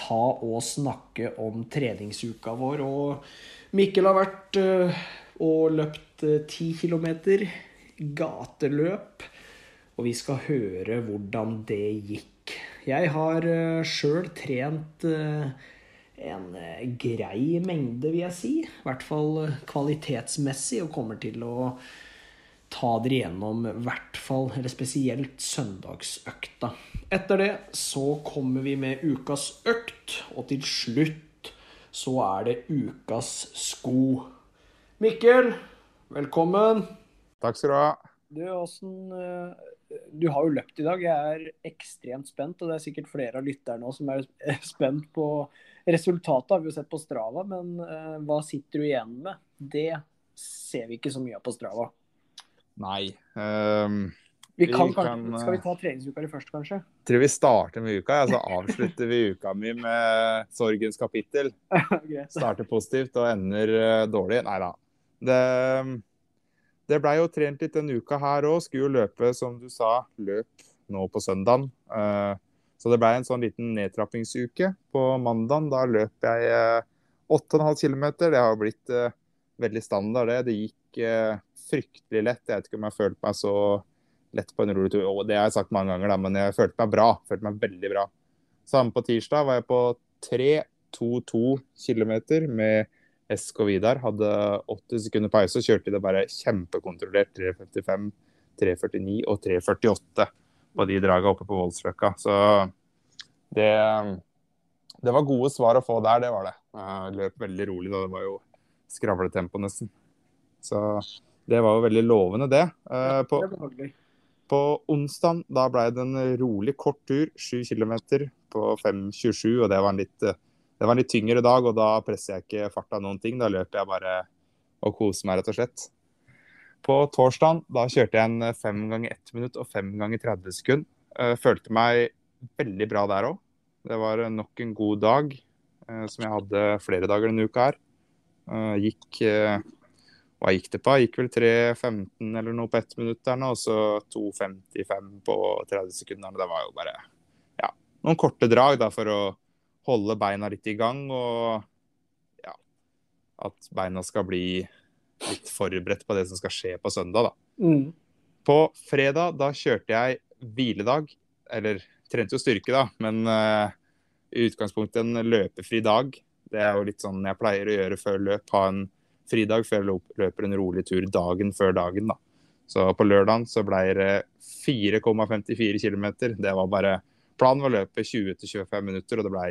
ta og snakke om treningsuka vår. Og Mikkel har vært øh, og løpt øh, ti kilometer gateløp, og vi skal høre hvordan det gikk. Jeg har uh, sjøl trent en grei mengde, vil jeg si. I hvert fall kvalitetsmessig, og kommer til å ta dere gjennom hvert fall, eller spesielt søndagsøkta. Etter det så kommer vi med ukas økt, og til slutt så er det ukas sko. Mikkel, velkommen. Takk skal du ha. Du, Åsen, du har jo løpt i dag. Jeg er ekstremt spent, og det er sikkert flere av lytterne òg som er spent på resultatet. Har vi jo sett på Strava, men uh, hva sitter du igjen med? Det ser vi ikke så mye av på Strava. Nei. Um, vi kan, vi kan, skal vi ta treningsuka di først, kanskje? Tror vi starter med uka, ja, så avslutter vi uka mi med sorgens kapittel. Starter positivt og ender uh, dårlig. Nei da. Det det blei jo trent litt denne uka her òg. Skulle jo løpe, som du sa, løp nå på søndagen. Eh, så det blei en sånn liten nedtrappingsuke. På mandagen da løp jeg 8,5 km. Det har blitt eh, veldig standard, det. Det gikk fryktelig lett. Jeg vet ikke om jeg har følt meg så lett på en rulletur. Det har jeg sagt mange ganger, da, men jeg følte meg bra. Følte meg veldig bra. Samme på tirsdag var jeg på 3,22 km med og Vidar hadde 80 sekunder pause og kjørte det bare kjempekontrollert 3.55, 3.49 og 3.48 på de draga oppe på Voldsløkka. Så det, det var gode svar å få der, det var det. Jeg løp veldig rolig da. Det var jo skravletempo nesten. Så det var jo veldig lovende, det. Uh, på, på onsdag da ble det en rolig kort tur, 7 km på 5.27, og det var litt det var en litt tyngre dag, og da presser jeg ikke farta noen ting. Da løper jeg bare og koser meg, rett og slett. På torsdag da kjørte jeg en 5 ganger 1 minutt og fem ganger 30 sekunder. Eh, følte meg veldig bra der òg. Det var nok en god dag, eh, som jeg hadde flere dager denne uka her. Eh, gikk Hva gikk det på? Gikk vel 3.15 eller noe på ett minutt der nå, og så 2.55 på 30 sekunder. Det var jo bare ja, noen korte drag da for å holde beina litt i gang. Og ja, at beina skal bli litt forberedt på det som skal skje på søndag. da. Mm. På fredag da kjørte jeg hviledag. Eller trente jo styrke, da, men uh, i utgangspunktet en løpefri dag. Det er jo litt sånn jeg pleier å gjøre før løp. Ha en fridag før jeg løper en rolig tur dagen før dagen. da. Så på lørdagen så ble det 4,54 km. Det var bare Planen var å løpe 20-25 minutter, og det ble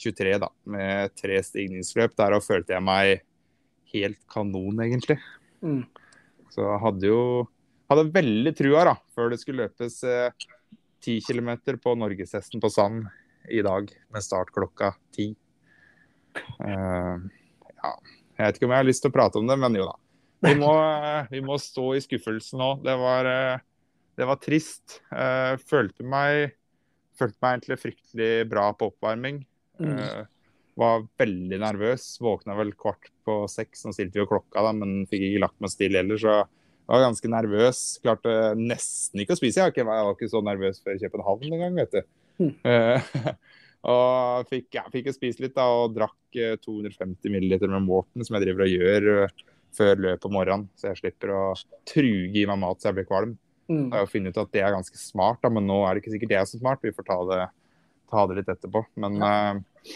23, da, med tre stigningsløp. Der følte jeg meg helt kanon, egentlig. Mm. Så jeg hadde jo hadde veldig trua da, før det skulle løpes eh, 10 km på norgeshesten på sand i dag, med start klokka ti. Uh, ja. Jeg vet ikke om jeg har lyst til å prate om det, men jo da. Vi må, vi må stå i skuffelsen nå. Det var, det var trist. Uh, følte, meg, følte meg egentlig fryktelig bra på oppvarming. Mm. Var veldig nervøs. Våkna vel kvart på seks. Nå stilte vi jo klokka, da, men fikk ikke lagt meg stille heller. Så jeg var ganske nervøs. Klarte nesten ikke å spise. Jeg var ikke, så nervøs før København engang, vet du. Mm. Og fikk, ja, fikk spist litt da, og drakk 250 ml med Morten, som jeg driver og gjør uh, før løpet på morgenen. Så jeg slipper å truge i meg mat så jeg blir kvalm. Mm. Jeg har funnet ut at det er ganske smart, da, men nå er det ikke sikkert det er så smart. Vi får ta det ta det litt etterpå. Men ja, uh,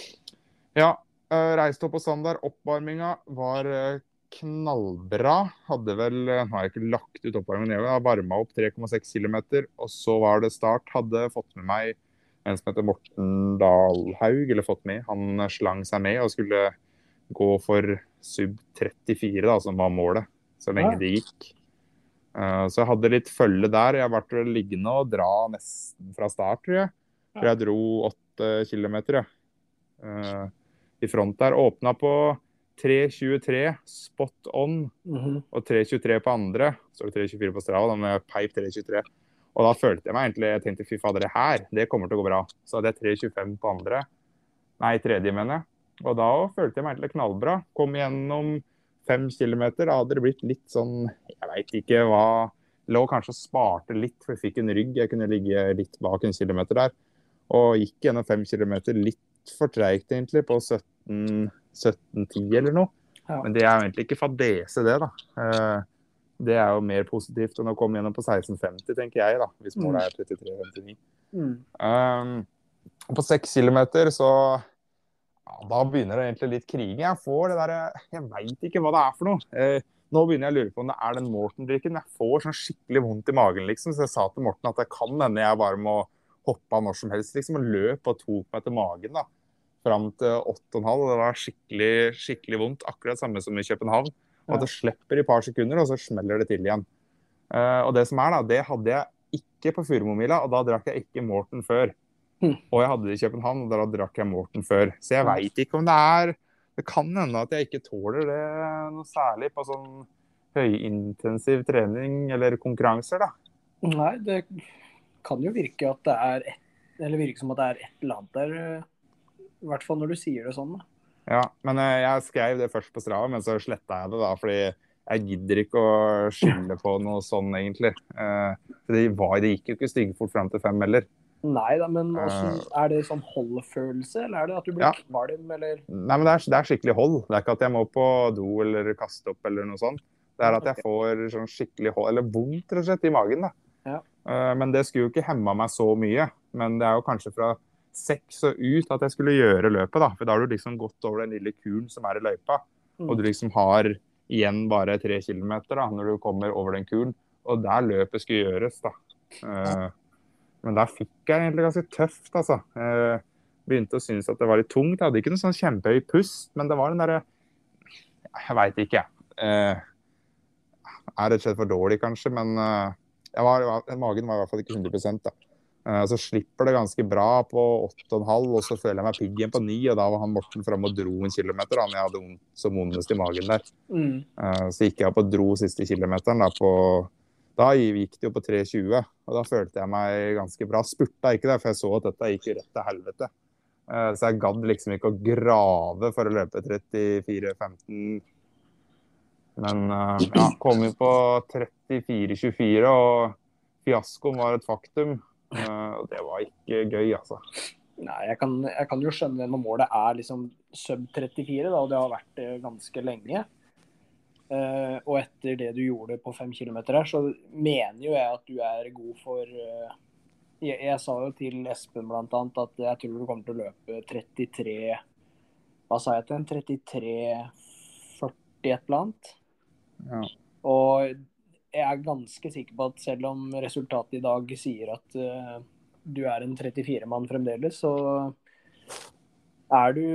ja uh, reiste opp på Sandar. Oppvarminga var uh, knallbra. Hadde vel Nå har jeg ikke lagt ut oppvarmingen, jeg har varma opp 3,6 km. Og så var det start. Hadde fått med meg en som heter Morten Dalhaug, eller fått med. Han slang seg med og skulle gå for sub 34, da, som var målet. Så lenge ja. det gikk. Så jeg hadde litt følge der. Jeg har vært liggende og dra nesten fra start, tror jeg. For jeg dro åtte kilometer, ja. Uh, i front der. Åpna på 3.23 spot on Mm -hmm. og 3.23 på andre. Så er det 3.24 på Strava, da med peip 3.23. Og da følte jeg meg egentlig Jeg tenkte fy fader, det her, det kommer til å gå bra. Så hadde jeg 3.25 på andre. Nei, tredje, mener jeg. Og da følte jeg meg egentlig knallbra. Kom gjennom fem kilometer. Da hadde det blitt litt sånn Jeg veit ikke hva Lå kanskje og sparte litt, for jeg fikk en rygg. Jeg kunne ligge litt bak en kilometer der. Og gikk gjennom fem kilometer litt for treigt, egentlig, på 17 1710 eller noe. Ja. Men det er jo egentlig ikke fadese, det, da. Det er jo mer positivt enn å komme gjennom på 1650, tenker jeg, da. Hvis målet er 33,59. Mm. Um, på 6 kilometer så ja, Da begynner det egentlig litt krig. Jeg får det derre Jeg veit ikke hva det er for noe. Eh, nå begynner jeg å lure på om det er den Morten-drikken. Jeg får sånn skikkelig vondt i magen, liksom. Så jeg sa til Morten at det kan hende jeg bare må hoppe av når som helst, liksom. Og løp og tok meg til magen, da. Fram til 8,5. Det var skikkelig, skikkelig vondt. Akkurat samme som i København. Og at det slipper i par sekunder, og så smeller det til igjen. Uh, og det som er, da, det hadde jeg ikke på Furumomila, og da drakk jeg ikke Morten før. Mm. Og jeg hadde det i København, og da drakk jeg Morten før. Så jeg veit ikke om det er Det kan hende at jeg ikke tåler det noe særlig på sånn høyintensiv trening eller konkurranser, da. Nei, det kan jo virke at det er et, Eller virke som at det er et eller annet der. eh, I hvert fall når du sier det sånn. da. Ja, men eh, jeg skrev det først på Strava, men så sletta jeg det da, fordi jeg gidder ikke å skylde på noe sånn, egentlig. Eh, det, var, det gikk jo ikke styggfort fram til fem heller. Nei da, men også, er det sånn holdfølelse, eller er det at du blir Ja. kvalm, eller Nei, men det er, det er skikkelig hold. Det er ikke at jeg må på do eller kaste opp eller noe sånt. Det er at jeg får sånn skikkelig hold, eller vondt rett og slett i magen. da. Ja. Eh, Men det skulle jo ikke hemma meg så mye. Men det er jo kanskje fra seks og ut at jeg skulle gjøre løpet. da. For da har du liksom gått over den lille kuren som er i løypa. Mm. Og du liksom har igjen bare tre kilometer da, når du kommer over den kuren. Og der løpet skulle gjøres, da. Uh, Men der fikk jeg egentlig ganske tøft, altså. Uh, Begynte å synes at det var litt tungt. Jeg hadde ikke noe sånn kjempehøy pust, men det var den derre Jeg veit ikke, jeg. Uh, er rett og slett for dårlig, kanskje, men jeg var, magen var i hvert fall ikke 100% da. Eh, Så slipper det ganske bra på 8,5, og så føler jeg meg pigg igjen på 9. Og da var han Morten framme og dro en kilometer, han jeg hadde som vondest i magen der. Mm. Eh, Så gikk jeg opp og dro siste kilometeren. Da, på, da gikk det jo på 3,20, og da følte jeg meg ganske bra. Spurta ikke det, for jeg så at dette gikk rett til helvete. Eh, Så jeg gadd liksom ikke å grave for å løpe 34,15. Men ja, kom jo på 34,24, og fiaskoen var et faktum. Eh, Og det var ikke gøy, altså. Nei, jeg kan, jeg kan jo skjønne når målet er liksom sub 34, da, og det har vært det ganske lenge. Uh, og etter det du gjorde på fem kilometer her, så mener jo jeg at du er god for uh, jeg, jeg sa jo til Espen bl.a. at jeg tror du kommer til å løpe 33 Hva sa jeg til en 33,40 et eller annet. Ja. Og jeg er ganske sikker på at selv om resultatet i dag sier at uh, du er en 34-mann fremdeles, så er du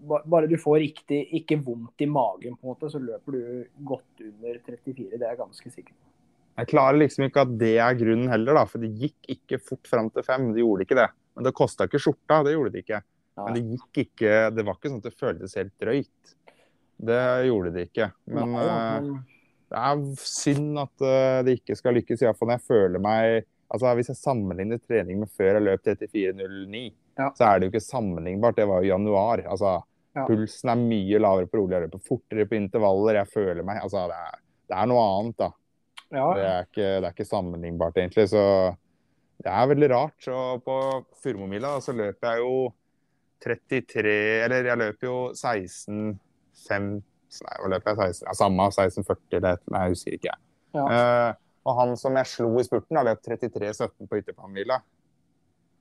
Bare du får riktig, ikke vondt i magen, på en måte, så løper du godt under 34. Det er jeg ganske sikker på. Jeg klarer liksom ikke at det er grunnen heller, da. For det gikk ikke fort fram til fem. Det gjorde ikke det. Men det kosta ikke skjorta, det gjorde det ikke. Men det gikk ikke Det var ikke sånn at det føltes helt drøyt. Det gjorde det ikke. Men Nei, ja, eh, men- det er synd at eh, det ikke skal lykkes, iallfall når jeg føler meg Altså Hvis jeg sammenligner trening med før jeg løp 34,09, Ja. så er det jo ikke sammenlignbart. Det var jo januar. Altså, Ja. Pulsen er mye lavere på rolig. Jeg løper fortere på intervaller. Jeg føler meg Altså, det er, det er noe annet, da. ja, Det er, ikke, det er ikke sammenlignbart, egentlig. Så det er veldig rart. Så på Furumomila så løper jeg jo 33 Eller jeg løper jo 16,5 Nei, hva løper jeg? 16, ja, samme 16,40 det, Nei, jeg husker ikke. Ja. Uh, og han som jeg slo i spurten, har løpt 33,17 på ytterplanmila.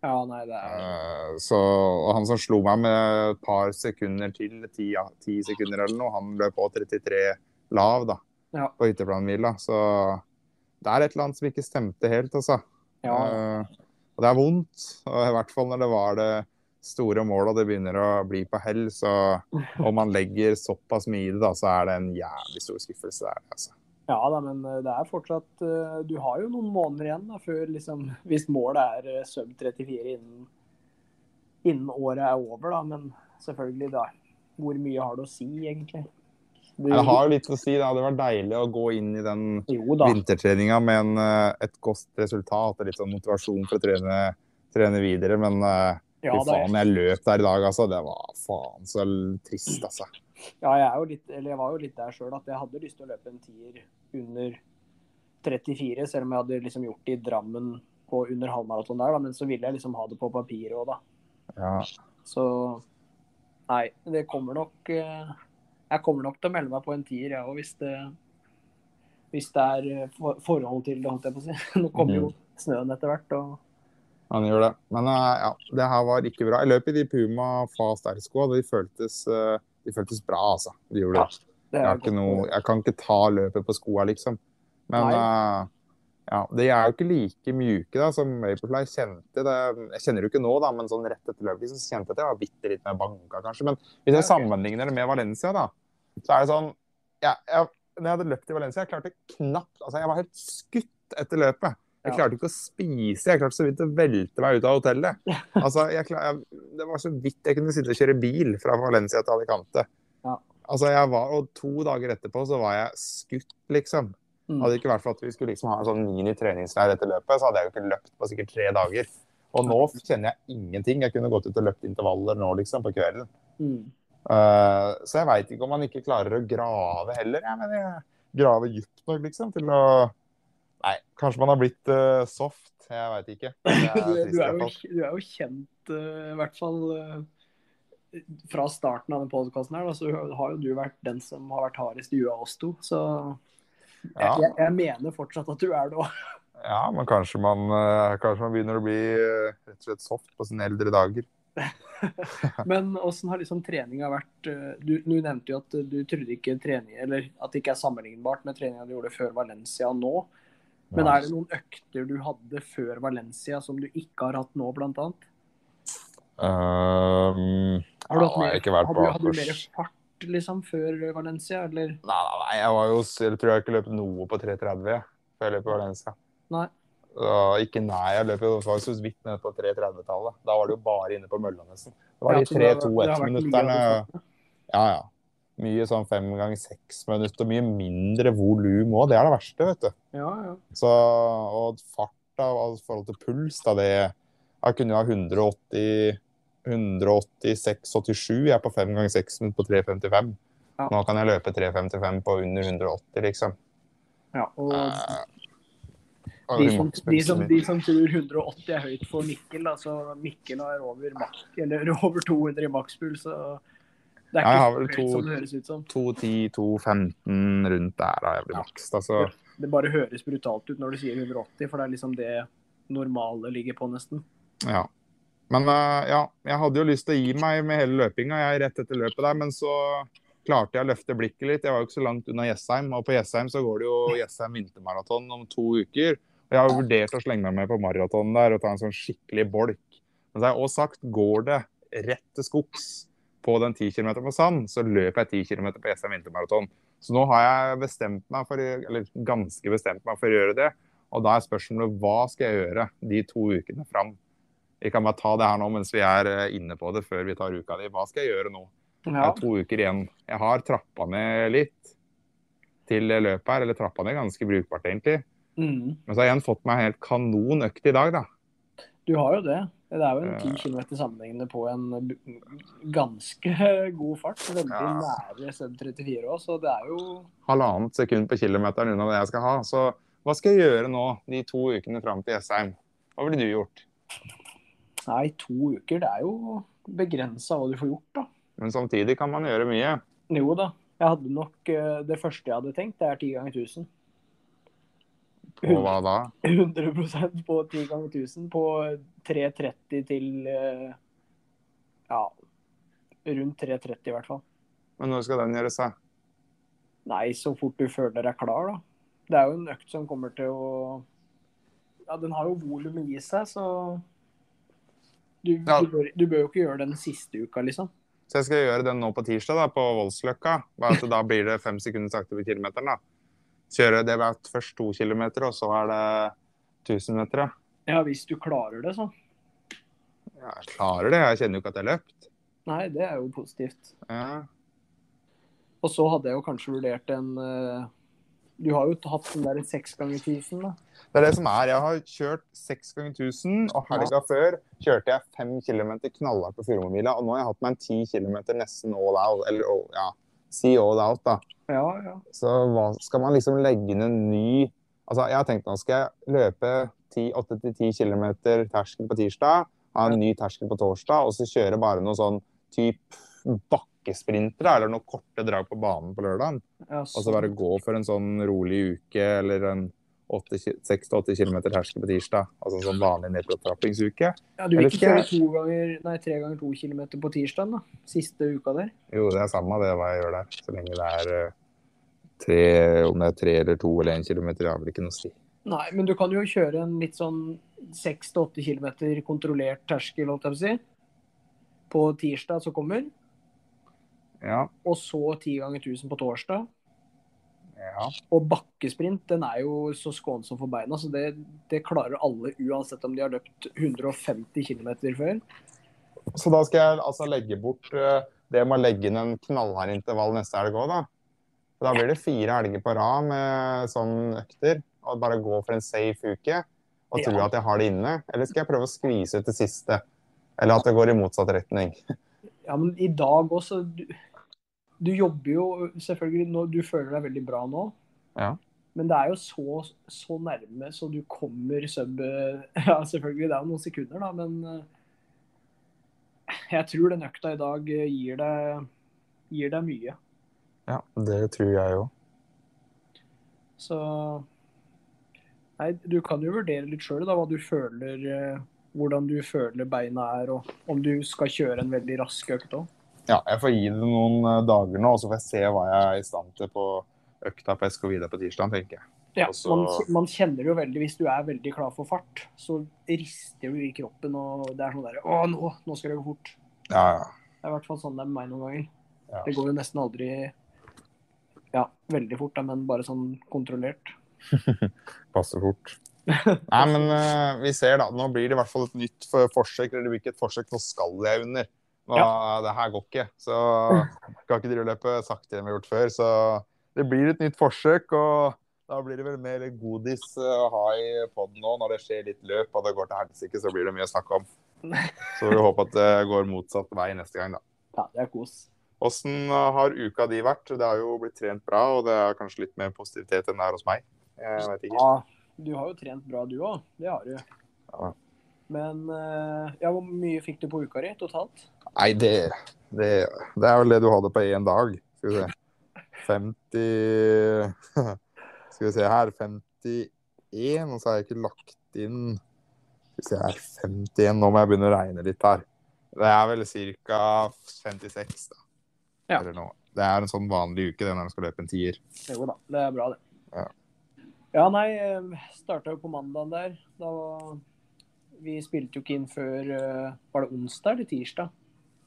ja, nei, det er Uh, så, og han som slo meg med et par sekunder til, 10, ja, ti sekunder eller noe, han løp på 33 lav da, Ja. på ytterplanmila. Så det er et eller annet som ikke stemte helt, altså. Ja, Uh, og det er vondt, og i hvert fall når det var det store måla det begynner å bli på hell, så om man legger såpass mye i det, da, så er det en jævlig stor skuffelse. Det er altså. ja da, men eh, det er fortsatt eh, Du har jo noen måneder igjen da, før liksom Hvis målet er eh, sub 34 innen, innen året er over, da. Men selvfølgelig, da. Hvor mye har det å si, egentlig? Du, det har jo litt å si. Det hadde vært deilig å gå inn i den vintertreninga med en, et godt resultat og litt sånn motivasjon for å trene, trene videre. Men uh, ja, faen, jeg løp der i dag, altså. Det var faen så trist, altså. Ja, jeg, litt, jeg var jo litt der sjøl at jeg hadde lyst til å løpe en tier under 34, selv om jeg hadde liksom gjort det i Drammen på under halvmaraton der, da. Men så ville jeg liksom ha det på papiret òg, da. Ja. Så nei, det kommer nok uh, jeg kommer nok til å melde meg på en tier, jeg òg, hvis, hvis, det er eh, forhold til det, holdt jeg på å si. Nå kommer jo mhm. snøen etter hvert. og han gjør det. Men uh, ja, det her var ikke bra. Jeg løp i de Puma Fast R-skoa, og de føltes, uh, de føltes bra, altså. De gjorde det. Jeg, noe, jeg, kan ikke ta løpet på skoa, liksom. Men uh, ja, de er jo ikke like mjuke da, som Vaporfly kjente. Det, jeg kjenner det jo ikke nå, da, men sånn rett etter løpet liksom, kjente jeg at jeg var bitte litt mer banka, kanskje. Men hvis jeg sammenligner det med Valencia, da, så er det sånn ja, jeg, Når jeg hadde løpt i Valencia, jeg klarte knapt Altså, jeg var helt skutt etter løpet. Jeg klarte ikke å spise, jeg klarte så vidt å velte meg ut av hotellet. Altså, jeg, jeg, det var så vidt jeg kunne sitte og kjøre bil fra Valencia til Alicante. Ja. Altså, jeg var, og to dager etterpå så var jeg skutt, liksom. Mm. Hadde det ikke vært for at vi skulle liksom ha en sånn mini-treningsleir etter løpet, så hadde jeg jo ikke løpt på sikkert tre dager. Og nå kjenner jeg ingenting. Jeg kunne gått ut og løpt intervaller nå, liksom, på kvelden. Mm. Uh, så jeg veit ikke om man ikke klarer å grave heller. Jeg mener, grave dypt nok, liksom, til å Nei, kanskje man har blitt uh, soft. Jeg veit ikke. Er du, du, er jo, du, er jo, kjent, uh, i hvert fall fra starten av denne podkasten her, da, så har jo du vært den som har vært hardest i huet av oss to. Så ja. jeg, jeg, mener fortsatt at du er det òg. Ja, men kanskje man, kanskje man begynner å bli rett og slett soft på sine eldre dager. Men åssen har liksom treninga vært du, du, nevnte jo at du trodde ikke trening Eller at det ikke er sammenlignbart med treninga du gjorde før Valencia nå. Men er det noen økter du hadde før Valencia som du ikke har hatt nå, blant annet? Um, har du hatt mer, ikke vært hadde, hadde du mer fart liksom før Valencia, eller? Nei, nei, jeg var jo Jeg tror jeg ikke løp noe på 3.30 før jeg løp Valencia. Nei. Uh, ikke nei, jeg løp jo så vidt ned på 3.30-tallet. Da var det jo bare inne på mølla, nesten. Det var de 3-2-1-minutterne. Ja, ja. Mye sånn fem ganger seks minutter. Mye mindre volum òg. Det er det verste, vet du. Ja, ja. Så, og fart i forhold til puls, da det Jeg kunne ha 180 186-87 jeg er på fem ganger seks minutter på 3.55. Ja. Nå kan jeg løpe 3.55 på under 180, liksom. Ja, og uh, de som, de, som, de som, tror 180 er høyt for Mikkel, altså Mikkel er over, over 200 i makspuls. Så det er ikke ja, så høyt to, som det høres ut som. 210-215 rundt der da, jeg ja. maks. Altså. Det, det, bare høres brutalt ut når du sier 180, for det er liksom det normale ligger på, nesten. Ja. Men uh, ja, jeg hadde jo lyst til å gi meg med hele løpinga jeg rett etter løpet der, men så klarte jeg å løfte blikket litt. Jeg var jo ikke så langt unna Jessheim, og på Jessheim så går det jo Jessheim vintermaraton om to uker. Og Jeg har vurdert å slenge meg med på maratonen der og ta en sånn skikkelig bolk. Men så har jeg også sagt går det rett til skogs på den 10 km på sand, så løper jeg 10 km på SM vintermaraton. Så nå har jeg bestemt meg for, eller ganske bestemt meg for å gjøre det. Og da er spørsmålet hva skal jeg gjøre de to ukene fram? Vi kan bare ta det her nå mens vi er eh, inne på det før vi tar uka di. Hva skal jeg gjøre nå? Ja. Det er to uker igjen. Jeg har trappa ned litt til løpet her, eller trappa ned ganske brukbart egentlig. Mm. Men så har jeg igjen fått meg helt kanon økt i dag, da. Du har jo det. Det er jo en 10 km sammenhengende på en ganske god fart. Veldig ja. nære sub 34 òg, så det er jo Halvannet sekund på kilometeren unna det jeg skal ha. Så hva skal jeg gjøre nå de to ukene fram til Jessheim? Hva ville du gjort? Nei, to uker, det er jo begrensa hva du får gjort, da. Men samtidig kan man gjøre mye. Jo da. Jeg hadde nok eh, Det første jeg hadde tenkt, det er ti ganger 1000. På hva da? 100% på 10 ganger 1000 på 3.30 til eh, ja, rundt 3.30 i hvert fall. Men når skal den gjøres, da? Nei, så fort du føler deg klar, da. Det er jo en økt som kommer til å Ja, den har jo volum i seg, så du, ja. du, bør, du, bør, jo ikke gjøre den siste uka, liksom. Så jeg skal gjøre den nå på tirsdag, da, på Voldsløkka. Bare at da blir det fem sekunder sakte på kilometeren, da kjøre det vært først to kilometer, og så er det 1000 meter. Ja, hvis du klarer det, så. Ja, jeg klarer det. Jeg kjenner jo ikke at jeg har løpt. Nei, det er jo positivt. Ja. Og så hadde jeg jo kanskje vurdert en uh, Du har jo hatt den der seks ganger 1000, da. Det er det som er. Jeg har kjørt seks ganger 1000, og helga ja. før kjørte jeg fem kilometer knallhardt på Furumobila, og nå har jeg hatt meg en ti kilometer nesten all out. Eller ja, si all out, da. Ja, ja. Så hva, skal man liksom legge inn en ny Altså, jeg har tenkt nå skal jeg løpe 8-10 km terskel på tirsdag, ha en ny terskel på torsdag, og så kjøre bare noe sånn type bakkesprintere eller noen korte drag på banen på lørdag. Ja, og så bare gå for en sånn rolig uke eller en 6-8 km terskel på tirsdag. Altså en sånn vanlig nedtrappingsuke. Ja, du vil ikke kjøre nei, tre ganger to kilometer på tirsdag, da? Siste uka der? Jo, det er samme det hva jeg gjør der. Så lenge det er eh, tre, om det er tre eller to eller én kilometer, har vel ikke noe å si. Nei, men du kan jo kjøre en litt sånn 6-8 km kontrollert terskel, holdt jeg på å si. På tirsdag som kommer. Ja. Og så 10 ganger 1000 på torsdag. Ja. Og bakkesprint den er jo så skånsom for beina, så det, det, klarer alle uansett om de har løpt 150 km før. Så da skal jeg altså legge bort uh, det med å legge inn en knallhard intervall neste helg òg, da? Da blir det fire helger på rad med sånn økter, og bare gå for en safe uke og tro ja. at jeg har det inne? Eller skal jeg prøve å skvise ut det siste? Eller at det går i motsatt retning? Ja, men i dag også du, jobber jo selvfølgelig nå, Du føler deg veldig bra nå. Ja. Men det er jo så, så nærme så du kommer sub Ja, selvfølgelig, det er jo noen sekunder, da, men eh, jeg tror den økta i dag gir deg, gir deg mye. Ja, det tror jeg òg. Så Nei, du kan jo vurdere litt sjøl hva du føler eh, Hvordan du føler beina er, og om du skal kjøre en veldig rask økt òg. Ja, jeg får gi det noen eh, dager nå, og så får jeg se hva jeg er i stand til på økta på SK Vida på tirsdag, tenker jeg. Ja, Også... man, man, kjenner jo veldig Hvis du er veldig klar for fart, så rister du i kroppen, og det er sånn derre Å, nå, nå skal det gå fort. Ja, ja. Det er i hvert fall sånn det er med meg noen ganger. Ja. Det går jo nesten aldri ja, veldig fort, da, men bare sånn kontrollert. Passer fort. Nei, men uh, vi ser, da. Nå blir det i hvert fall et nytt forsøk. Eller det blir ikke et forsøk, nå skal jeg under. Nå, ja. Det her går ikke. Så kan ikke drive løpe saktere enn vi har gjort før. Så det blir et nytt forsøk. og da blir det vel mer godis å ha i poden nå når det skjer litt løp og det går til helsike, så blir det mye å snakke om. Så vi håper at det går motsatt vei neste gang, da. Ja, det er kos. Åssen har uka di vært? Det har jo blitt trent bra, og det er kanskje litt mer positivitet enn det er hos meg. Jeg vet ikke. Ja, du har jo trent bra du òg. Det har du. Ja. Men eh, ja, hvor mye fikk du på uka di totalt? Nei, det, det, det, er vel det du hadde på én dag. Skal vi se. 50 Skal vi se her 51, og så har jeg ikke lagt inn Skal vi se her 51 Nå må jeg begynne å regne litt her. Det er vel ca. 56, da. Ja. Det er en sånn vanlig uke det når man skal løpe en tier. Jo da, det er bra, det. Ja, ja nei, eh, starta jo på mandagen der. Da vi spilte jo ikke inn før eh, Var det onsdag eller tirsdag?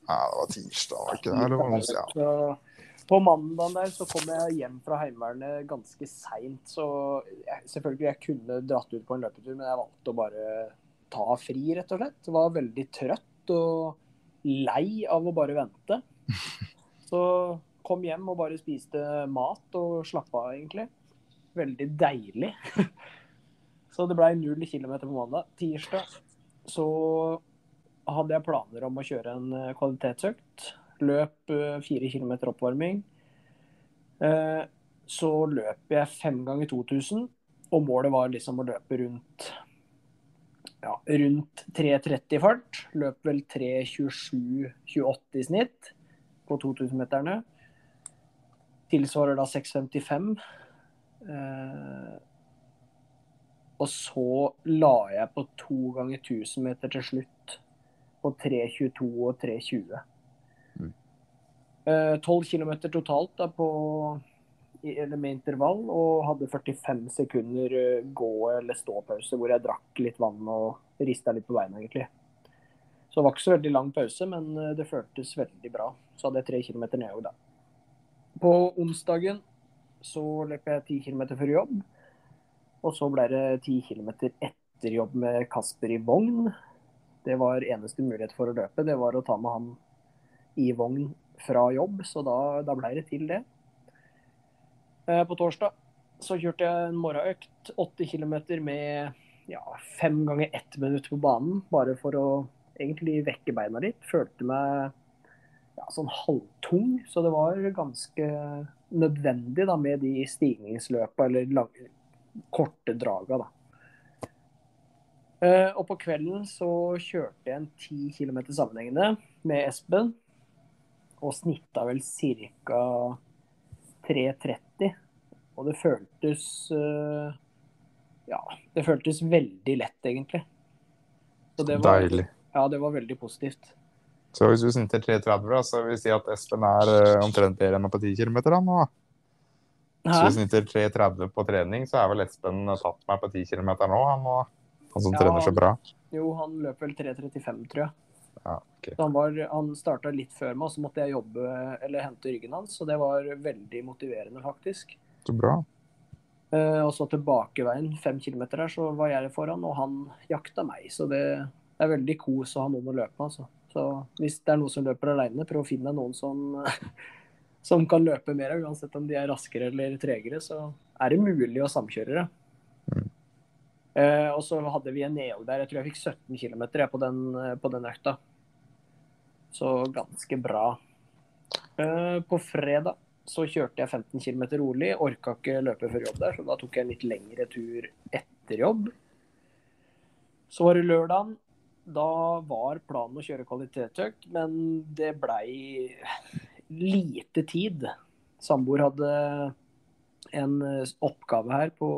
Ja, det var tirsdag, var ikke det? Eller var det onsdag? Ja. På mandagen der så kom jeg hjem fra Heimevernet ganske seint. Så jeg, selvfølgelig jeg kunne dratt ut på en løpetur, men jeg valgte å bare ta fri, rett og slett. Jeg var veldig trøtt og lei av å bare vente. Så kom hjem og bare spiste mat og slappa av, egentlig. Veldig deilig. Så det ble null kilometer på mandag. Tirsdag så hadde jeg planer om å kjøre en eh, kvalitetsøkt. Løp eh, fire kilometer oppvarming. Eh, så løp jeg fem ganger 2000, og målet var liksom å løpe rundt ja, rundt 3.30 fart. Løp vel 3.27-28 i snitt på 2000-meterne. Tilsvarer da 6.55. Eh, og så la jeg på to ganger 1000 meter til slutt. På 3.22 og 3.20. Mm. 12 km totalt da på, med intervall, og hadde 45 sekunder eh, gå- eller ståpause hvor jeg drakk litt vann og rista litt på beina, egentlig. Så det var ikke så veldig lang pause, men eh, det føltes veldig bra. Så hadde jeg tre km nedover da. På onsdagen så løp jeg 10 km før jobb. Og så ble det ti kilometer etter jobb med Kasper i vogn. Det var eneste mulighet for å løpe. Det var å ta med han i vogn fra jobb, så da, da ble det til det. Eh, på torsdag så kjørte jeg en morgenøkt, 80 km med ja, fem ganger ett minutt på banen. Bare for å egentlig vekke beina litt. Følte meg ja, sånn halvtung, så det var ganske nødvendig da, med de stigningsløpa eller lange, korte draga. da. Uh, og på kvelden så kjørte jeg en 10 km sammenhengende med Espen. Og snitta vel ca. 3.30. Og det føltes uh, Ja, det føltes veldig lett, egentlig. Det var, Deilig. Ja, det var veldig positivt. Så hvis du snitter 3.30, så vil vi si at Espen er uh, omtrent bedre enn på 10 km nå? Hæ? Så hvis du snitter 3.30 på trening, så er vel Espen tatt meg på 10 km nå? Han, han som ja, trener så bra? Jo, han løp vel 3.35, tror jeg. Ja, okay. Han, var, han starta litt før meg, og så måtte jeg jobbe eller hente ryggen hans. Så det var veldig motiverende, faktisk. Så bra. Uh, og så tilbakeveien, fem kilometer her, så var jeg foran, og han jakta meg. Så det er veldig kos å ha noen å løpe med, altså. Så hvis det er noen som løper alene, prøv å finne noen som, som kan løpe mer, uansett om de er raskere eller tregere, så er det mulig å samkjøre det. Mm. Uh, og så hadde vi en nedhold der. Jeg tror jeg fikk 17 km på, den, på den økta. Så ganske bra. Uh, på fredag så kjørte jeg 15 km rolig. Orka ikke løpe før jobb der, så da tok jeg en litt lengre tur etter jobb. Så var det lørdagen da var planen å kjøre kvalitetsøkt, men det blei lite tid. Samboer hadde en oppgave her på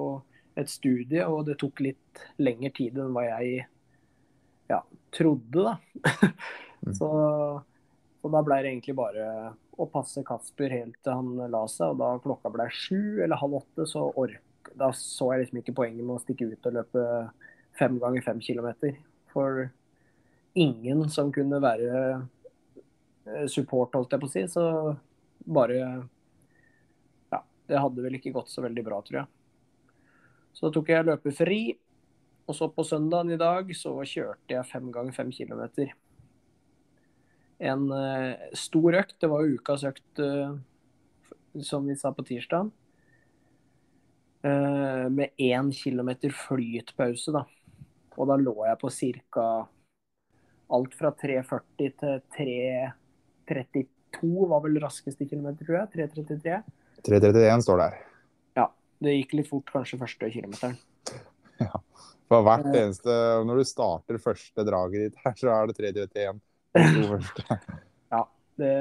et studie, og det tok litt lengre tid enn hva jeg ja, trodde, da. Mm. så, så, da ble det egentlig bare å passe Kasper helt til han la seg, og da klokka ble sju eller halv åtte, så ork, da så jeg liksom ikke poenget med å stikke ut og løpe fem ganger fem kilometer. For ingen som kunne være eh, support, holdt jeg på å si. Så bare Ja, det hadde vel ikke gått så veldig bra, tror jeg. Så da tok jeg løpefri. Og så på søndagen i dag så kjørte jeg fem ganger fem kilometer. En uh, stor økt. Det var jo ukas økt, uh, som vi sa på tirsdag. Uh, med én kilometer flytpause, da. Og da lå jeg på ca. alt fra 3,40 til 3,32 var vel raskeste kilometer, tror jeg. 3,33. 3,31 står der. Ja. Det gikk litt fort kanskje første kilometeren. Ja. For hvert eh. eneste Når du starter første draget ditt her, så er det 3,31. ja. Det,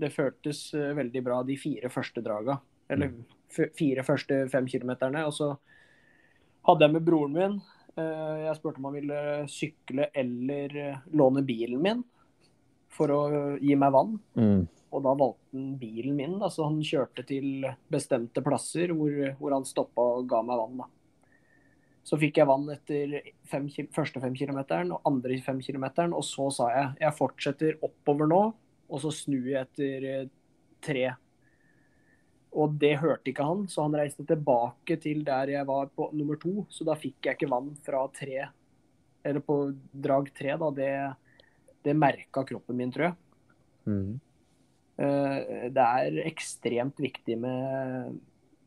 det, føltes eh, veldig bra de fire første draga. Eller mm. fire første fem kilometerne. Og så hadde jeg med broren min Eh, jeg spurte om han ville sykle eller låne bilen min for å gi meg vann. Mm. Og da valgte han bilen min. Da, så han kjørte til bestemte plasser hvor, hvor han stoppa og ga meg vann. Da. Så fikk jeg vann etter fem, første fem kilometeren og andre fem kilometeren. Og så sa jeg jeg fortsetter oppover nå, og så snur jeg etter eh, tre og det hørte ikke han, så han reiste tilbake til der jeg var på nummer to. Så da fikk jeg ikke vann fra tre, eller på drag tre, da. Det, det merka kroppen min, tror jeg. Mm. Eh, det er ekstremt viktig med,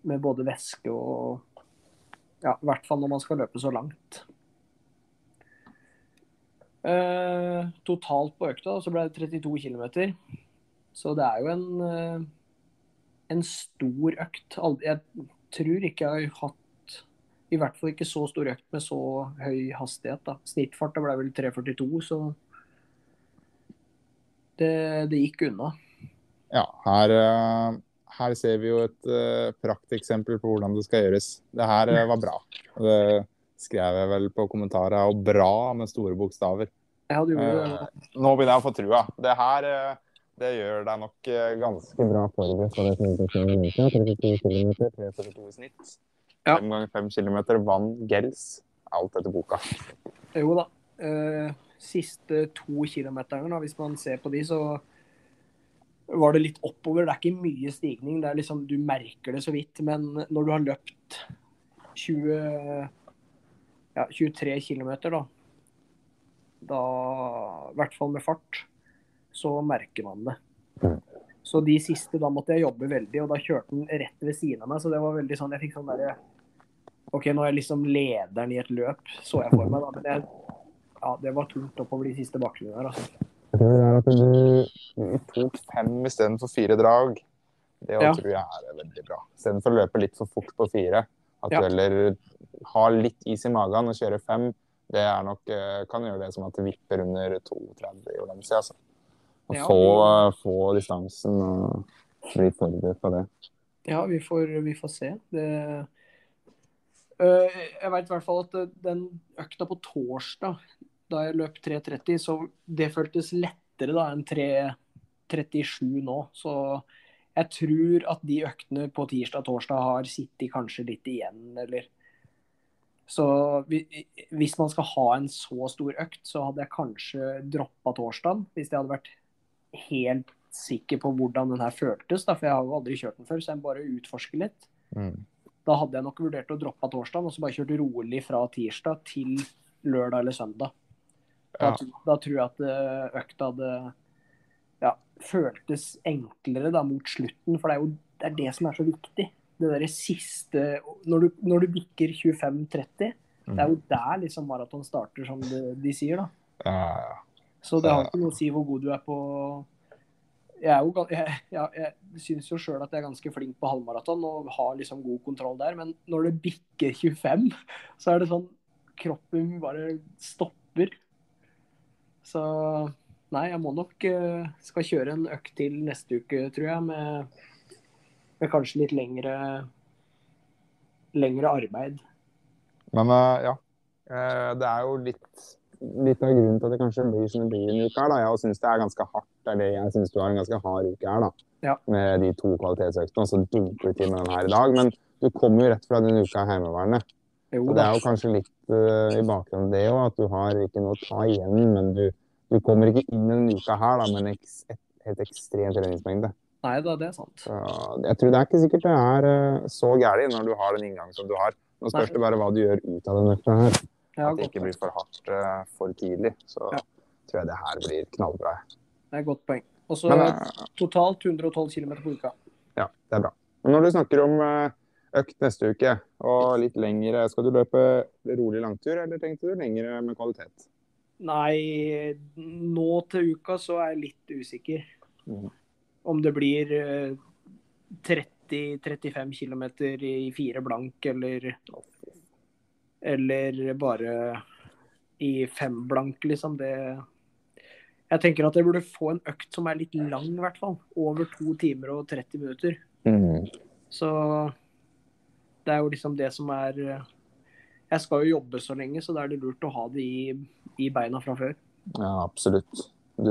med både væske og Ja, i hvert fall når man skal løpe så langt. Uh, totalt på økta så ble det 32 km. Så det er jo en uh, en stor økt. Jeg tror ikke jeg har hatt i hvert fall ikke så stor økt med så høy hastighet. da. Snittfarta ble vel 3,42, så det, det, gikk unna. Ja, her, eh, her ser vi jo et uh, prakteksempel på hvordan det skal gjøres. Det her uh, var bra. Det skrev jeg vel på kommentaret. Og bra med store bokstaver. Ja, du gjorde det. Uh, nå begynner jeg å få trua. Det her det gjør deg nok eh, ganske bra forberedt på det 32 km, 342 i snitt. Ja. 5 ganger 5 km, vann, gels. Alt etter boka. Jo da. Eh, siste to kilometerne, hvis man ser på de, så var det litt oppover. Det er ikke mye stigning. Det er liksom, Du merker det så vidt. Men når du har løpt 20, ja, 23 km, da, da I hvert fall med fart så merker man det. Mm. Så de siste, da måtte jeg jobbe veldig, og da kjørte den rett ved siden av meg. Så det var veldig sånn, jeg fikk sånn derre OK, nå er jeg liksom lederen i et løp, så jeg for meg, da. Men jeg, ja, det var tungt oppover de siste bakkene der, altså. Jeg tror det er at du tok fem istedenfor fire drag. Det Ja. tror jeg er veldig bra. Istedenfor å løpe litt for fort på fire. At Ja. du heller har litt is i magen og kjører fem. Det er nok, eh, kan gjøre det som at det vipper under 2,30 i Valencia. Altså. Og Ja, få, få distansen og bli forberedt på det. Ja, vi får, vi får se. Det, Øh, jeg veit i hvert fall at øh, den økta på torsdag, da jeg løp 3.30, så det føltes lettere da enn 3.37 nå. Så jeg tror at de øktene på tirsdag og torsdag har sittet kanskje litt igjen, eller Så hvis man skal ha en så stor økt, så hadde jeg kanskje droppa torsdagen. Hvis jeg hadde vært helt sikker på hvordan den her føltes, da, for jeg har jo aldri kjørt den før, så jeg bare utforske litt. Mm. Da hadde jeg nok vurdert å droppe torsdagen og så bare kjørt rolig fra tirsdag til lørdag eller søndag. Da, Ja. da tror jeg at eh, økta hadde ja, føltes enklere da mot slutten, for det er jo det, er det som er så viktig. Det derre siste Når du, når du bikker 25-30, det er jo der liksom maraton starter, som de, de sier, da. Ja, ja. Så det har ikke noe å si hvor god du er på Jeg, er jo, jeg, jeg, jeg syns jo sjøl at jeg er ganske flink på halvmaraton og har liksom god kontroll der, men når det bikker 25, så er det sånn Kroppen bare stopper. Så nei, jeg må nok eh, skal kjøre en økt til neste uke, tror jeg, med, med kanskje litt lengre lengre arbeid. Men eh, ja, Eh, det er jo litt, litt av grunnen til at det kanskje blir som det blir en uke her. da. Jeg syns det er ganske hardt. Er det jeg syns du har en ganske hard uke her, da. Ja. Med de to kvalitetsøktene, og så dunker du til med den her i dag. Men du kommer jo rett fra denne uka Heimevernet. Jo det er jo kanskje litt uh, i bakgrunnen det òg, at du har ikke noe å ta igjen. Men du, du kommer ikke inn denne uka her da, med en eks, et, helt ekstrem treningsmengde. Nei da, det er sant. Så jeg tror det er ikke sikkert det er uh, så gærent når du har den inngangen som du har. Nå spørs det bare hva du gjør ut av den økta her. Ja, At det ikke blir for hardt uh, for tidlig. Så Ja. tror jeg det her blir knallbra. Det er et godt poeng. Og så totalt 112 km på uka. ja, det er bra. Men når du snakker om eh, økt neste uke og litt lengre, skal du løpe rolig langtur, eller tenkte du lengre med kvalitet? Nei, nå til uka så er jeg litt usikker. Mm. Om det blir eh, 30-35 km i fire blank, eller Eller bare i fem blank, liksom. Det Jeg tenker at jeg burde få en økt som er litt lang, i hvert fall. Over to timer og 30 minutter. Mm. Så det er jo liksom det som er Jeg skal jo jobbe så lenge, så da er det lurt å ha det i, i beina fra før. Ja, absolutt. Du,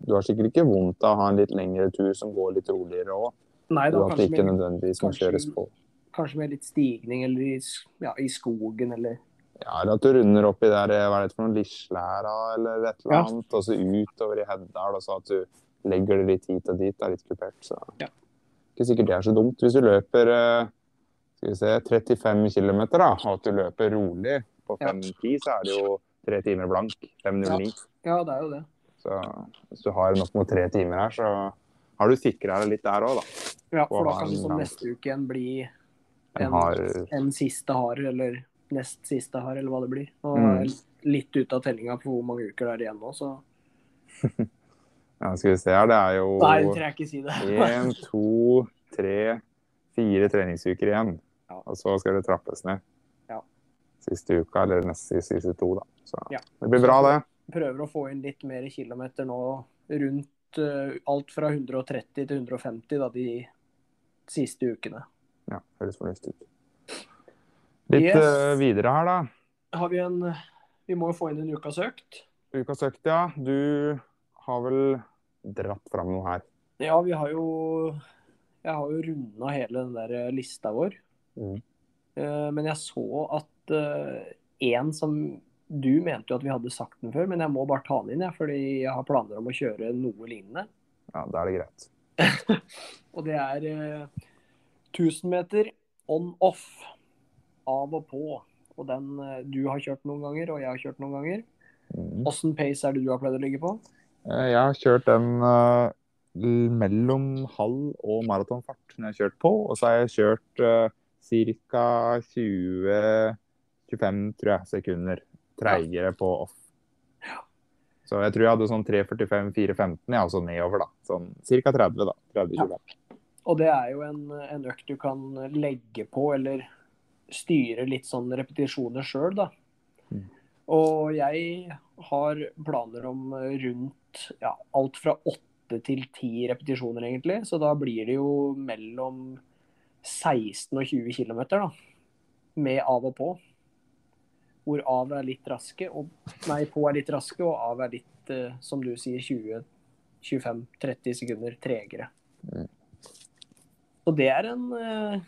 du har sikkert ikke vondt av å ha en litt lengre tur som går litt roligere òg. Nei da, ikke med, nødvendigvis må kanskje- kjøres på. kanskje med litt stigning eller i, ja, i skogen eller Ja, eller at du runder opp i der, hva er det for noen Lislæra eller et eller Ja. annet, og så utover i Heddal, og så at du legger det litt hit og dit. Det er litt kupert, så Ja. ikke sikkert det er så dumt. Hvis du løper eh, skal vi se, 35 km, da, og at du løper rolig på Ja. 5.10, så er det jo tre timer blank. 5.09. Ja, det er jo det. Så hvis du har nok mot tre timer her, så har du sikra deg litt der òg, da. Ja, for da kan liksom neste uke igjen bli En En- har en siste hard eller nest siste hard, eller hva det blir. Og Mm. litt ute av tellinga på hvor mange uker det er igjen nå, så Ja, skal vi se her, det er jo Nei, jeg ikke si det. Én, to, tre, fire treningsuker igjen. Ja. Og så skal det trappes ned. Ja. Siste uka, eller neste siste to, da. Så Ja. det blir bra, det. Prøver å få inn litt mer kilometer nå rundt uh, alt fra 130 til 150 da, de siste ukene. Ja, Høres fornuftig ut. Litt Yes. uh, videre her, da. Har vi en Vi må jo få inn en ukas økt. Ukas økt, ja. Du har vel dratt fram noe her. Ja, vi har jo Jeg har jo runda hele den der lista vår. Eh, Men jeg så at uh, en som Du mente jo at vi hadde sagt den før, men jeg må bare ta den inn, jeg, fordi jeg har planer om å kjøre noe lignende. Ja, da er det greit. Og det er uh, 1000 meter on-off. Av og på. Og den eh, du har kjørt noen ganger, og jeg har kjørt noen ganger. Åssen mm. pace er det du har pleid å ligge på? Eh, jeg har kjørt den uh, mellom halv og maratonfart når jeg har kjørt på. Og så har jeg kjørt uh, ca. 20-25 sekunder treigere på off. Så jeg tror jeg hadde sånn 3.45-4.15, ja, altså nedover, da. Sånn ca. 30, da. 30 ja. Og det er jo en, en, økt du kan legge på, eller styre litt sånn repetisjoner sjøl, da. Mm. Og jeg har planer om rundt ja, alt fra åtte til ti repetisjoner, egentlig. Så da blir det jo mellom 16 og 20 km, da. Med av og på hvor av er litt raske, og, nei, på er litt raske, og av er litt, uh, som du sier, 20-25-30 sekunder tregere. Mm. Og det er en, uh,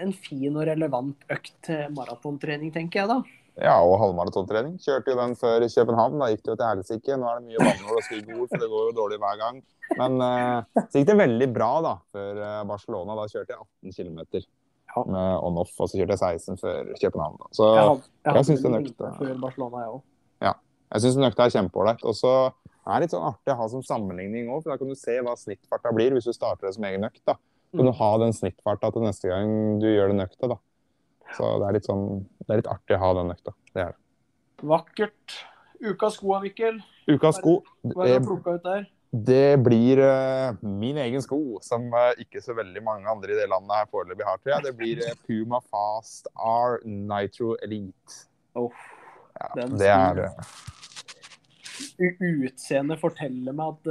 en, fin og relevant økt maratontrening, tenker jeg da. Ja, og halvmaratontrening. Kjørte jo den før København. Da gikk det jo til helsike. Nå er det mye banneord og stygge ord, for det går jo dårlig hver gang. Men uh, så gikk det veldig bra da, før Barcelona. Da kjørte jeg 18 km med on-off, og så kjørte jeg 16 før København. Da. Så jeg, jeg, jeg syns den økta Før Barcelona, jeg òg. Ja. Jeg syns den økta er kjempeålreit. Og så er det litt sånn artig å ha som sammenligning òg, for da kan du se hva snittfarta blir hvis du starter det som egen økt. da. Kan du mm. ha den snittfarta til neste gang du gjør den økta, da. Så det er litt sånn Det er litt artig å ha den økta. Det er det. Vakkert. Ukas sko, Mikkel. Ukas sko. Hva er det plukka ut der? Det blir uh, min egen sko, som uh, ikke så veldig mange andre i det landet her foreløpig har, tror jeg. Det blir uh, Puma Fast R Nitro Elite. Oh, ja, det er Utseendet forteller meg at,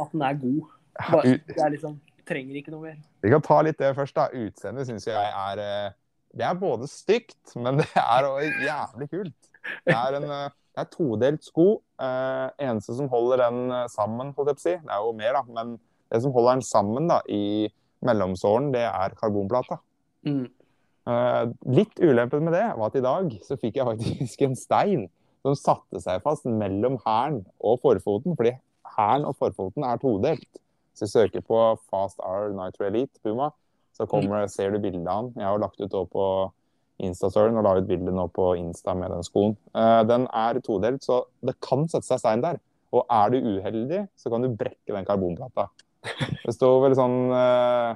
at, den er god. Bare, det er liksom Trenger ikke noe mer. Vi kan ta litt det først, da. Utseendet syns jeg er Det er både stygt, men det er òg jævlig kult. Det er en det er todelt sko. Eh, eneste som holder den eh, sammen, holdt jeg på å si, det er jo mer, da, men det som holder den sammen da, i mellomsålen, det er karbonplata. Mm. Eh, litt ulempen med det var at i dag så fikk jeg faktisk en stein som satte seg fast mellom hælen og forfoten, fordi hælen og forfoten er todelt. Så jeg søker på Fast R Nitro Elite Puma, så kommer, mm. ser du bildet av han. Jeg har lagt ut på Instastoryen og la ut bilde nå på Insta med den skoen. Uh, den er todelt, så det kan sette seg stein der. Og er du uheldig, så kan du brekke den karbonplata. Det står vel sånn uh,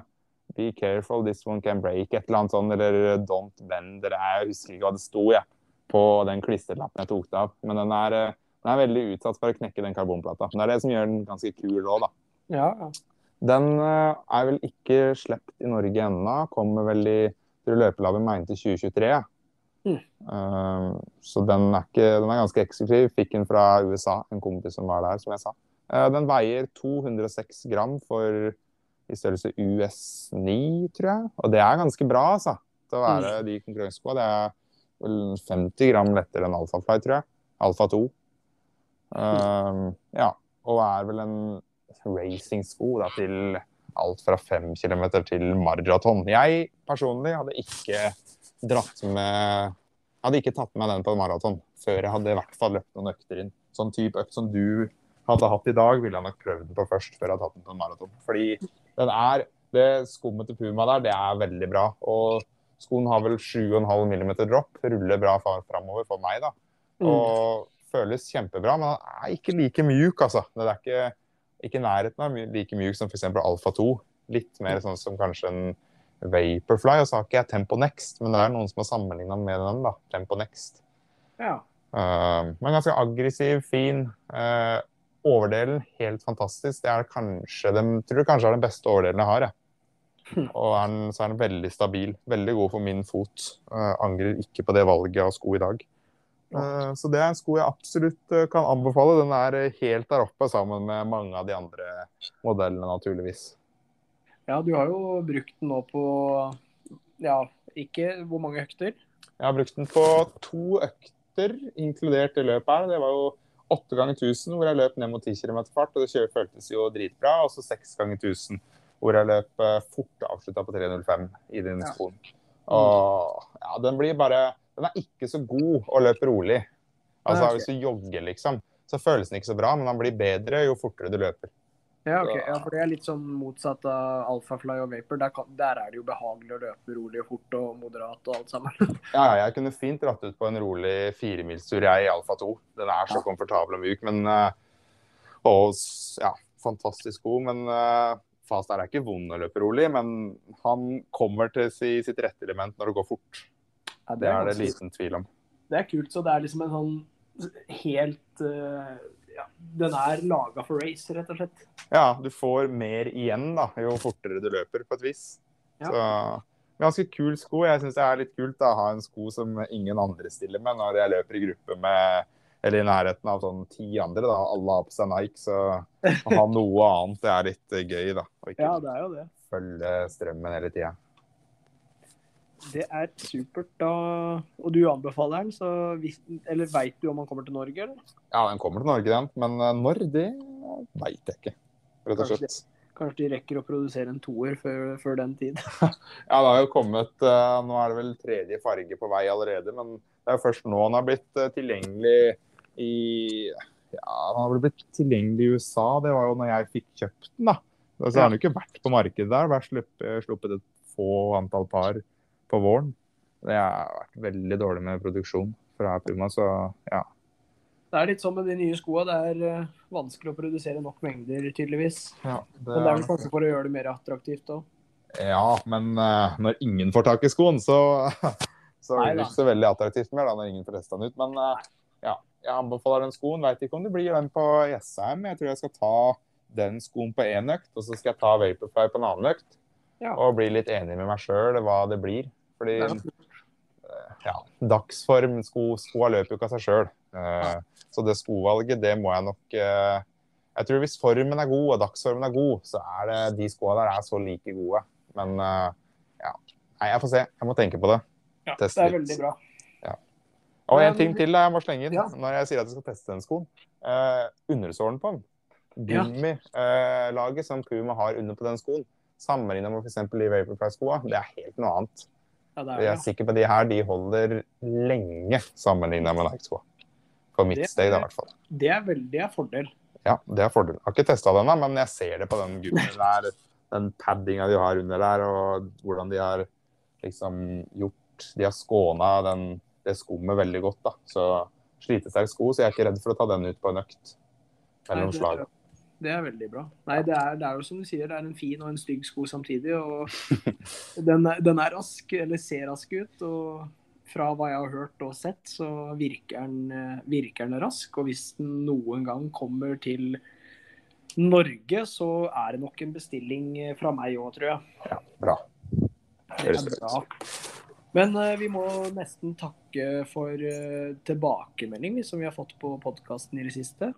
Be careful, this one can break, et eller annet sånt, eller don't bend, eller jeg husker ikke hva det sto, jeg, på den klisterlappen jeg tok det av. Men den er, den er, veldig utsatt for å knekke den karbonplata. Men det er det som gjør den ganske kul òg, da. Ja, Ja. Den er vel ikke sluppet i Norge ennå. Kommer vel i tror løpelaget til 2023. Mm. Uh, så den er, ikke, den er, ganske eksklusiv. Fikk den fra USA, en kompis som var der, som jeg sa. Uh, den veier 206 gram for i størrelse US9, tror jeg. Og det er ganske bra, altså. Til å være mm. de konkurranseskoa. Det er vel 50 gram lettere enn Alphafly, tror jeg. Alfa 2. Uh, mm. Ja. Og er vel en racingsko til alt fra fem kilometer til maraton. Jeg personlig hadde ikke dratt med hadde ikke tatt med den på en maraton før jeg hadde i hvert fall løpt noen økter inn. Sånn type økt som du hadde hatt i dag, ville jeg nok prøvd den på først før jeg hadde tatt den på en maraton. Fordi den er Det skummet til Puma der, det er veldig bra. Og skoen har vel 7,5 mm dropp. Ruller bra framover for meg, da. Mm. Og mm. føles kjempebra, men den er ikke like mjuk, altså. Det er ikke ikke nærheten av like mjuk som f.eks. Alfa 2. Litt mer sånn som kanskje en Vaporfly. Og så har ikke jeg Tempo Next, men det er noen som har sammenligna med den. da, Tempo Next. Ja. Uh, men ganske aggressiv, fin. Uh, overdelen helt fantastisk. Det er kanskje den, tror jeg kanskje er den beste overdelen jeg har. Ja. Hm. Og er den, så er den veldig stabil. Veldig god for min fot. Uh, angrer ikke på det valget av sko i dag. Eh, så det er en sko jeg absolutt eh, kan anbefale. Den er eh, helt der oppe sammen med mange av de andre modellene, naturligvis. Ja, du har jo brukt den nå på ja, ikke hvor mange økter? Jeg har brukt den på to økter, inkludert i løpet her. Det var jo åtte ganger 1000 hvor jeg løp ned mot 10 km fart, og det føltes jo dritbra. Og så seks ganger 1000 hvor jeg løp fort avslutta på 3.05 i den skoen. Og ja, den blir bare den er ikke så god å løpe rolig. Altså okay. Hvis du jogger, liksom, så føles den ikke så bra, men den blir bedre jo fortere du løper. Ja, ok. Ja, for det er litt sånn motsatt av Alphafly og Vapor. Der, kan, der, er det jo behagelig å løpe rolig og fort og moderat og alt sammen. ja, jeg kunne fint dratt ut på en rolig firemilstur, jeg, i Alfa 2. Den er så komfortabel og myk. Men uh, Og ja, fantastisk god, men uh, Fast er ikke vond å løpe rolig. Men han kommer til sitt rette element når det går fort. Ja, det, det, er det liten tvil om. Det er kult. Så det er liksom en sånn helt uh, ja, Den er laga for race, rett og slett. Ja, du får mer igjen da, jo fortere du løper, på et vis. Ja. Så ganske kul sko. Jeg syns det er litt kult da, å ha en sko som ingen andre stiller med når jeg løper i gruppe med eller i nærheten av sånn ti andre. da, Alle har på seg Nike, så å ha noe annet det er litt eh, gøy. da. Og ikke ja, det er jo det. følge strømmen hele tida. Det er supert. da. Og du anbefaler den, så hvis, eller veit du om han kommer til Norge? eller? Ja, den kommer til Norge, den. Men eh, når, det veit jeg ikke, rett og slett. Kanskje de rekker å produsere en toer før, før den tid. ja, det har jo kommet uh, Nå er det vel tredje farge på vei allerede, men det er jo først nå den har blitt uh, tilgjengelig i Ja, den har blitt tilgjengelig i USA. Det var jo når jeg fikk kjøpt den, da. Så har den jo ikke vært på markedet der. Bare sluppet, sluppet et få antall par på våren. Det har vært veldig dårlig med produksjon fra Puma, så ja. Det er litt sånn med de nye skoene. Det er uh, vanskelig å produsere nok mengder, tydeligvis. Ja, det... Men det er vel kanskje for å gjøre det mer attraktivt òg? Ja, men uh, når ingen får tak i skoen, så, så er det ikke så veldig attraktivt mer da, når ingen får testa den ut. Men uh, ja, jeg anbefaler den skoen. Veit ikke om det blir den på Jessheim. Jeg tror jeg skal ta den skoen på én økt, og så skal jeg ta Vaporfly på en annen økt. Ja. Og bli litt enig med meg sjøl hva det blir. Fordi ja, dagsform, sko, skoa løper jo ikke av seg sjøl. Uh, så det skovalget, det må jeg nok uh, Jeg tror hvis formen er god og dagsformen er god, så er det de skoa der er så like gode. Men ja. Nei, jeg får se. Jeg må tenke på det. Ja, Teste det er veldig bra. Og en ting til jeg må slenge inn ja. når jeg sier at jeg skal teste den skoen. Eh, undersålen på den. Gummilaget uh, som Puma har under på den skoen, sammenlignet med f.eks. de Vaporfly-skoa, det er helt noe annet. Ja, er, jeg er sikker på at de her de holder lenge sammenlignet med Nike-skoa. På mitt steg, i hvert fall. Det er veldig en fordel. Ja, det er fordel. Jeg har ikke testa den, men jeg ser det på den gummien der. Den paddinga de har under der, og hvordan de har liksom gjort De har skåna den det skummet veldig godt. da. Så slitesterk sko, så jeg er ikke redd for å ta den ut på en økt mellom slag. Det er veldig bra. Nei, det er, det er, jo som du sier, det er en fin og en stygg sko samtidig. og Den, den er rask, eller ser rask ut. og fra hva jeg har hørt og sett, så virker den, virker den rask. Og hvis den noen gang kommer til Norge, så er det nok en bestilling fra meg òg, tror jeg. Ja, bra. Det er bra. Men uh, vi må nesten takke for uh, tilbakemelding som vi har fått på podkasten i det siste.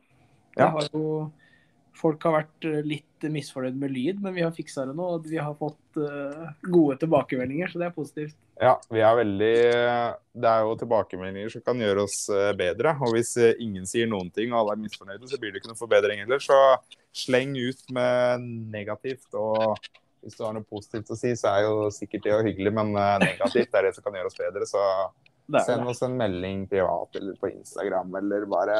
Ja. Har jo, folk har vært uh, litt misfornøyd med lyd, men vi har fiksa det nå. Og vi har fått gode tilbakemeldinger, så det er positivt. Ja, vi er veldig Det er jo tilbakemeldinger som kan gjøre oss bedre. Og hvis ingen sier noen ting og alle er misfornøyde, så blir det ikke noen forbedring heller. Så sleng ut med negativt og hvis du har noe positivt å si, så er jo sikkert det jo hyggelig, men negativt er det som kan gjøre oss bedre. Så send oss en melding privat eller på Instagram, eller bare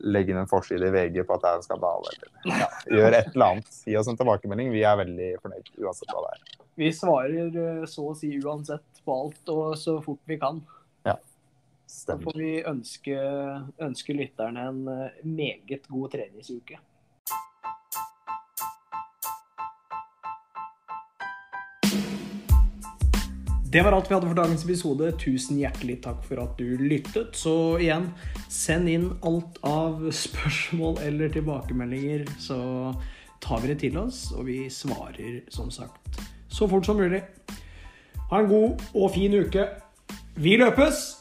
legg inn en forside i VG på at det er en skandale. Eller ja, gjør et eller annet. Gi oss en tilbakemelding. Vi er veldig fornøyd uansett hva det er. Vi svarer eh, så å si uansett på alt og så fort vi kan. Ja, stemmer. Så får vi ønske, ønske lytterne en eh, meget god treningsuke. Det var alt vi hadde for dagens episode. Tusen hjertelig takk for at du lyttet. Så igjen, send inn alt av spørsmål eller tilbakemeldinger, så tar vi det til oss, og vi svarer som sagt så fort som mulig. Ha en god og fin uke. Vi løpes!